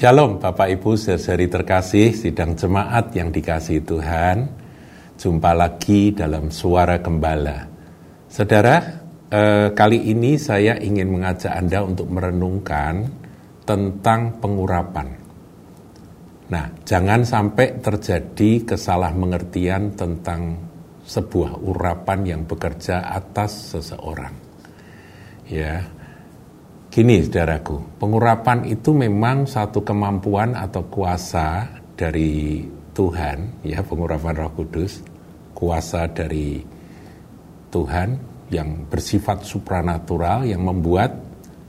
Shalom Bapak Ibu saudari terkasih, sidang jemaat yang dikasih Tuhan. Jumpa lagi dalam suara gembala. Saudara, eh, kali ini saya ingin mengajak Anda untuk merenungkan tentang pengurapan. Nah, jangan sampai terjadi kesalah mengertian tentang sebuah urapan yang bekerja atas seseorang. Ya, Gini saudaraku, pengurapan itu memang satu kemampuan atau kuasa dari Tuhan, ya pengurapan roh kudus, kuasa dari Tuhan yang bersifat supranatural yang membuat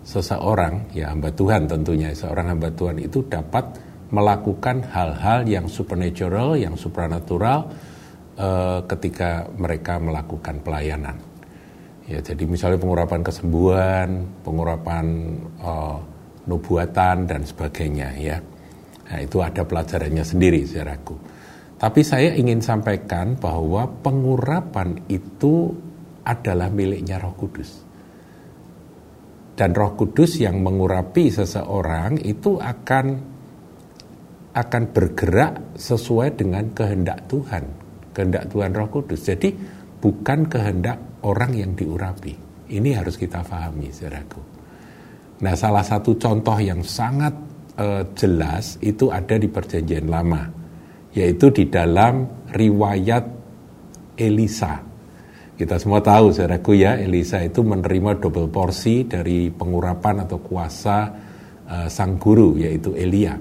seseorang, ya hamba Tuhan tentunya, seorang hamba Tuhan itu dapat melakukan hal-hal yang supernatural, yang supranatural eh, ketika mereka melakukan pelayanan. Ya, jadi misalnya pengurapan kesembuhan, pengurapan uh, nubuatan dan sebagainya ya. Nah, itu ada pelajarannya sendiri saudaraku. Tapi saya ingin sampaikan bahwa pengurapan itu adalah miliknya Roh Kudus. Dan Roh Kudus yang mengurapi seseorang itu akan akan bergerak sesuai dengan kehendak Tuhan, kehendak Tuhan Roh Kudus. Jadi bukan kehendak orang yang diurapi. Ini harus kita pahami, saudaraku. Nah, salah satu contoh yang sangat uh, jelas itu ada di Perjanjian Lama, yaitu di dalam riwayat Elisa. Kita semua tahu, saudaraku ya, Elisa itu menerima double porsi dari pengurapan atau kuasa uh, sang guru, yaitu Elia.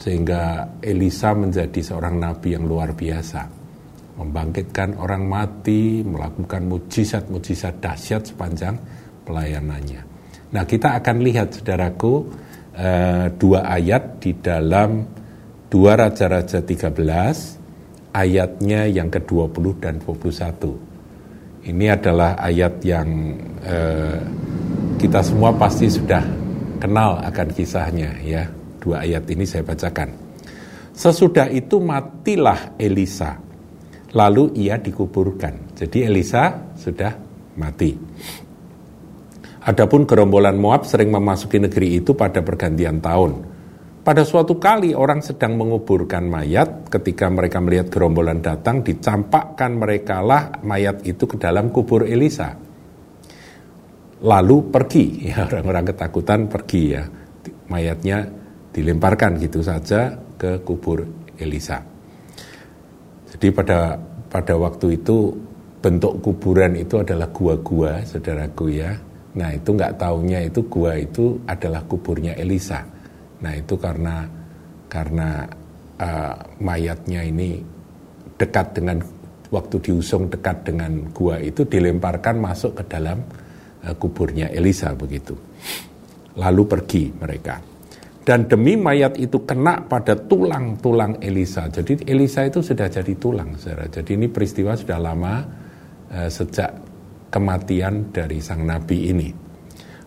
Sehingga Elisa menjadi seorang nabi yang luar biasa membangkitkan orang mati, melakukan mujizat-mujizat dahsyat sepanjang pelayanannya. Nah, kita akan lihat saudaraku eh, dua ayat di dalam dua Raja-Raja 13 ayatnya yang ke-20 dan 21. Ini adalah ayat yang eh, kita semua pasti sudah kenal akan kisahnya ya. Dua ayat ini saya bacakan. Sesudah itu matilah Elisa lalu ia dikuburkan. Jadi Elisa sudah mati. Adapun gerombolan Moab sering memasuki negeri itu pada pergantian tahun. Pada suatu kali orang sedang menguburkan mayat, ketika mereka melihat gerombolan datang, dicampakkan mereka lah mayat itu ke dalam kubur Elisa. Lalu pergi, ya orang-orang ketakutan pergi ya, mayatnya dilemparkan gitu saja ke kubur Elisa. Jadi pada pada waktu itu bentuk kuburan itu adalah gua-gua, saudaraku ya. Nah itu nggak taunya itu gua itu adalah kuburnya Elisa. Nah itu karena karena uh, mayatnya ini dekat dengan waktu diusung dekat dengan gua itu dilemparkan masuk ke dalam uh, kuburnya Elisa begitu. Lalu pergi mereka dan demi mayat itu kena pada tulang-tulang Elisa. Jadi Elisa itu sudah jadi tulang, saudara. Jadi ini peristiwa sudah lama eh, sejak kematian dari sang nabi ini.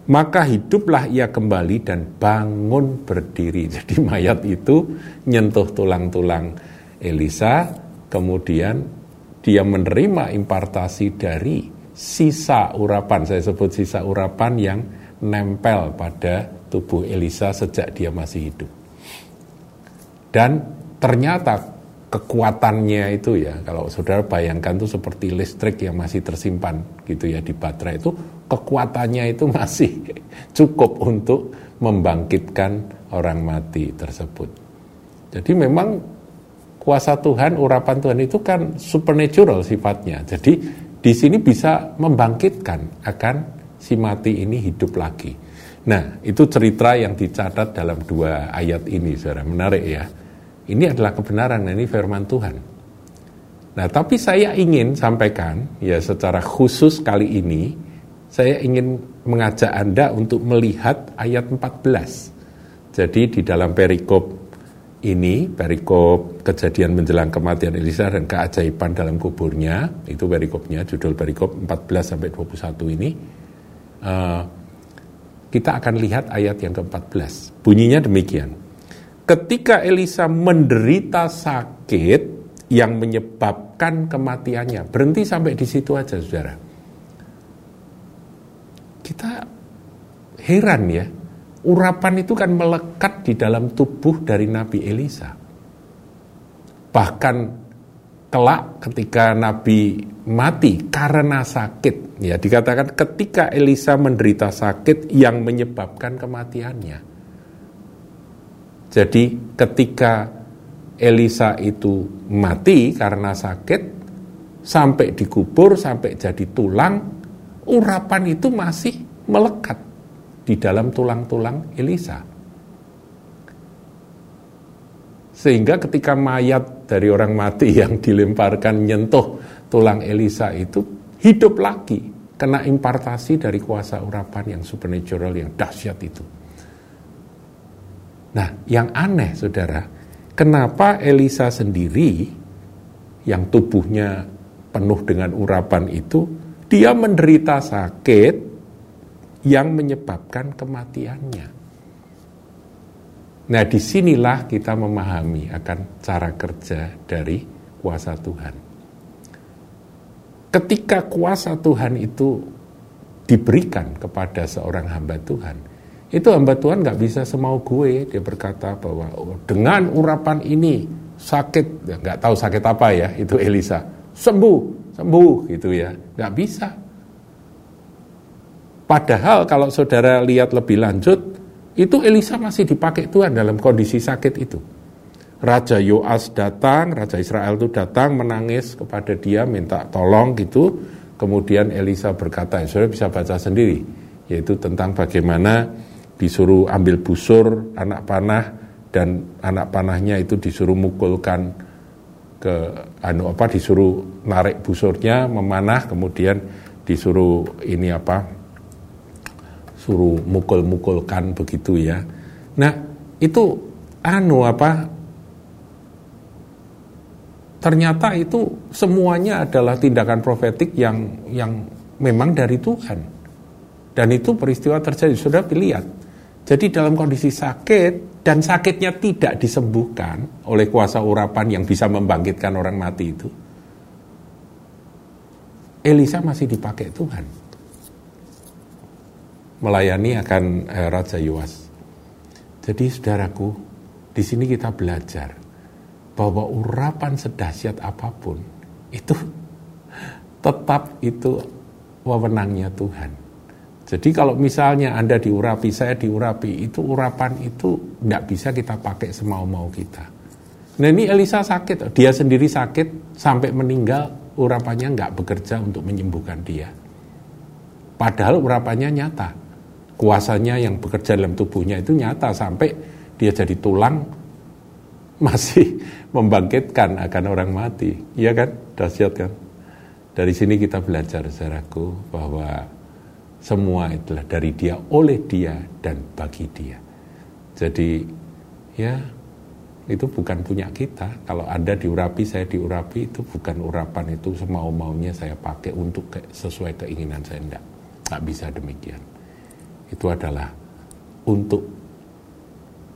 Maka hiduplah ia kembali dan bangun berdiri. Jadi mayat itu nyentuh tulang-tulang Elisa, kemudian dia menerima impartasi dari sisa urapan. Saya sebut sisa urapan yang nempel pada tubuh Elisa sejak dia masih hidup. Dan ternyata kekuatannya itu ya, kalau saudara bayangkan itu seperti listrik yang masih tersimpan gitu ya di baterai itu, kekuatannya itu masih cukup untuk membangkitkan orang mati tersebut. Jadi memang kuasa Tuhan, urapan Tuhan itu kan supernatural sifatnya. Jadi di sini bisa membangkitkan akan si mati ini hidup lagi. Nah, itu cerita yang dicatat dalam dua ayat ini, saudara. Menarik ya. Ini adalah kebenaran, ini firman Tuhan. Nah, tapi saya ingin sampaikan, ya secara khusus kali ini, saya ingin mengajak Anda untuk melihat ayat 14. Jadi di dalam perikop ini, perikop kejadian menjelang kematian Elisa dan keajaiban dalam kuburnya, itu perikopnya, judul perikop 14 sampai 21 ini, uh, kita akan lihat ayat yang ke-14. Bunyinya demikian. Ketika Elisa menderita sakit yang menyebabkan kematiannya. Berhenti sampai di situ aja, Saudara. Kita heran ya. urapan itu kan melekat di dalam tubuh dari Nabi Elisa. Bahkan kelak ketika Nabi mati karena sakit, ya dikatakan ketika Elisa menderita sakit yang menyebabkan kematiannya. Jadi ketika Elisa itu mati karena sakit, sampai dikubur, sampai jadi tulang, urapan itu masih melekat di dalam tulang-tulang Elisa. Sehingga ketika mayat dari orang mati yang dilemparkan nyentuh tulang Elisa itu hidup lagi, kena impartasi dari kuasa urapan yang supernatural yang dahsyat itu. Nah, yang aneh saudara, kenapa Elisa sendiri yang tubuhnya penuh dengan urapan itu, dia menderita sakit yang menyebabkan kematiannya. Nah, di sinilah kita memahami akan cara kerja dari kuasa Tuhan. Ketika kuasa Tuhan itu diberikan kepada seorang hamba Tuhan, itu hamba Tuhan nggak bisa semau gue. Dia berkata bahwa oh, dengan urapan ini sakit, ya, nggak tahu sakit apa ya, itu Elisa sembuh, sembuh gitu ya, nggak bisa. Padahal kalau saudara lihat lebih lanjut, itu Elisa masih dipakai Tuhan dalam kondisi sakit itu. Raja Yoas datang, Raja Israel itu datang menangis kepada dia, minta tolong gitu. Kemudian Elisa berkata, ya, saudara bisa baca sendiri, yaitu tentang bagaimana disuruh ambil busur anak panah dan anak panahnya itu disuruh mukulkan ke anu apa disuruh narik busurnya memanah kemudian disuruh ini apa suruh mukul-mukulkan begitu ya. Nah, itu anu apa? Ternyata itu semuanya adalah tindakan profetik yang yang memang dari Tuhan. Dan itu peristiwa terjadi, sudah lihat. Jadi dalam kondisi sakit dan sakitnya tidak disembuhkan oleh kuasa urapan yang bisa membangkitkan orang mati itu. Elisa masih dipakai Tuhan melayani akan eh, Raja Yuas. Jadi saudaraku, di sini kita belajar bahwa urapan sedahsyat apa pun itu tetap itu wewenangnya Tuhan. Jadi kalau misalnya Anda diurapi, saya diurapi, itu urapan itu tidak bisa kita pakai semau-mau kita. Nah ini Elisa sakit, dia sendiri sakit sampai meninggal, urapannya nggak bekerja untuk menyembuhkan dia. Padahal urapannya nyata kuasanya yang bekerja dalam tubuhnya itu nyata sampai dia jadi tulang masih membangkitkan akan orang mati. Iya kan? Dahsyat kan? Dari sini kita belajar saudaraku bahwa semua itulah dari dia, oleh dia, dan bagi dia. Jadi ya itu bukan punya kita. Kalau Anda diurapi, saya diurapi, itu bukan urapan itu semau-maunya saya pakai untuk sesuai keinginan saya. Enggak, nggak bisa demikian itu adalah untuk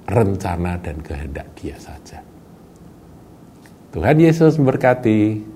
rencana dan kehendak dia saja. Tuhan Yesus memberkati.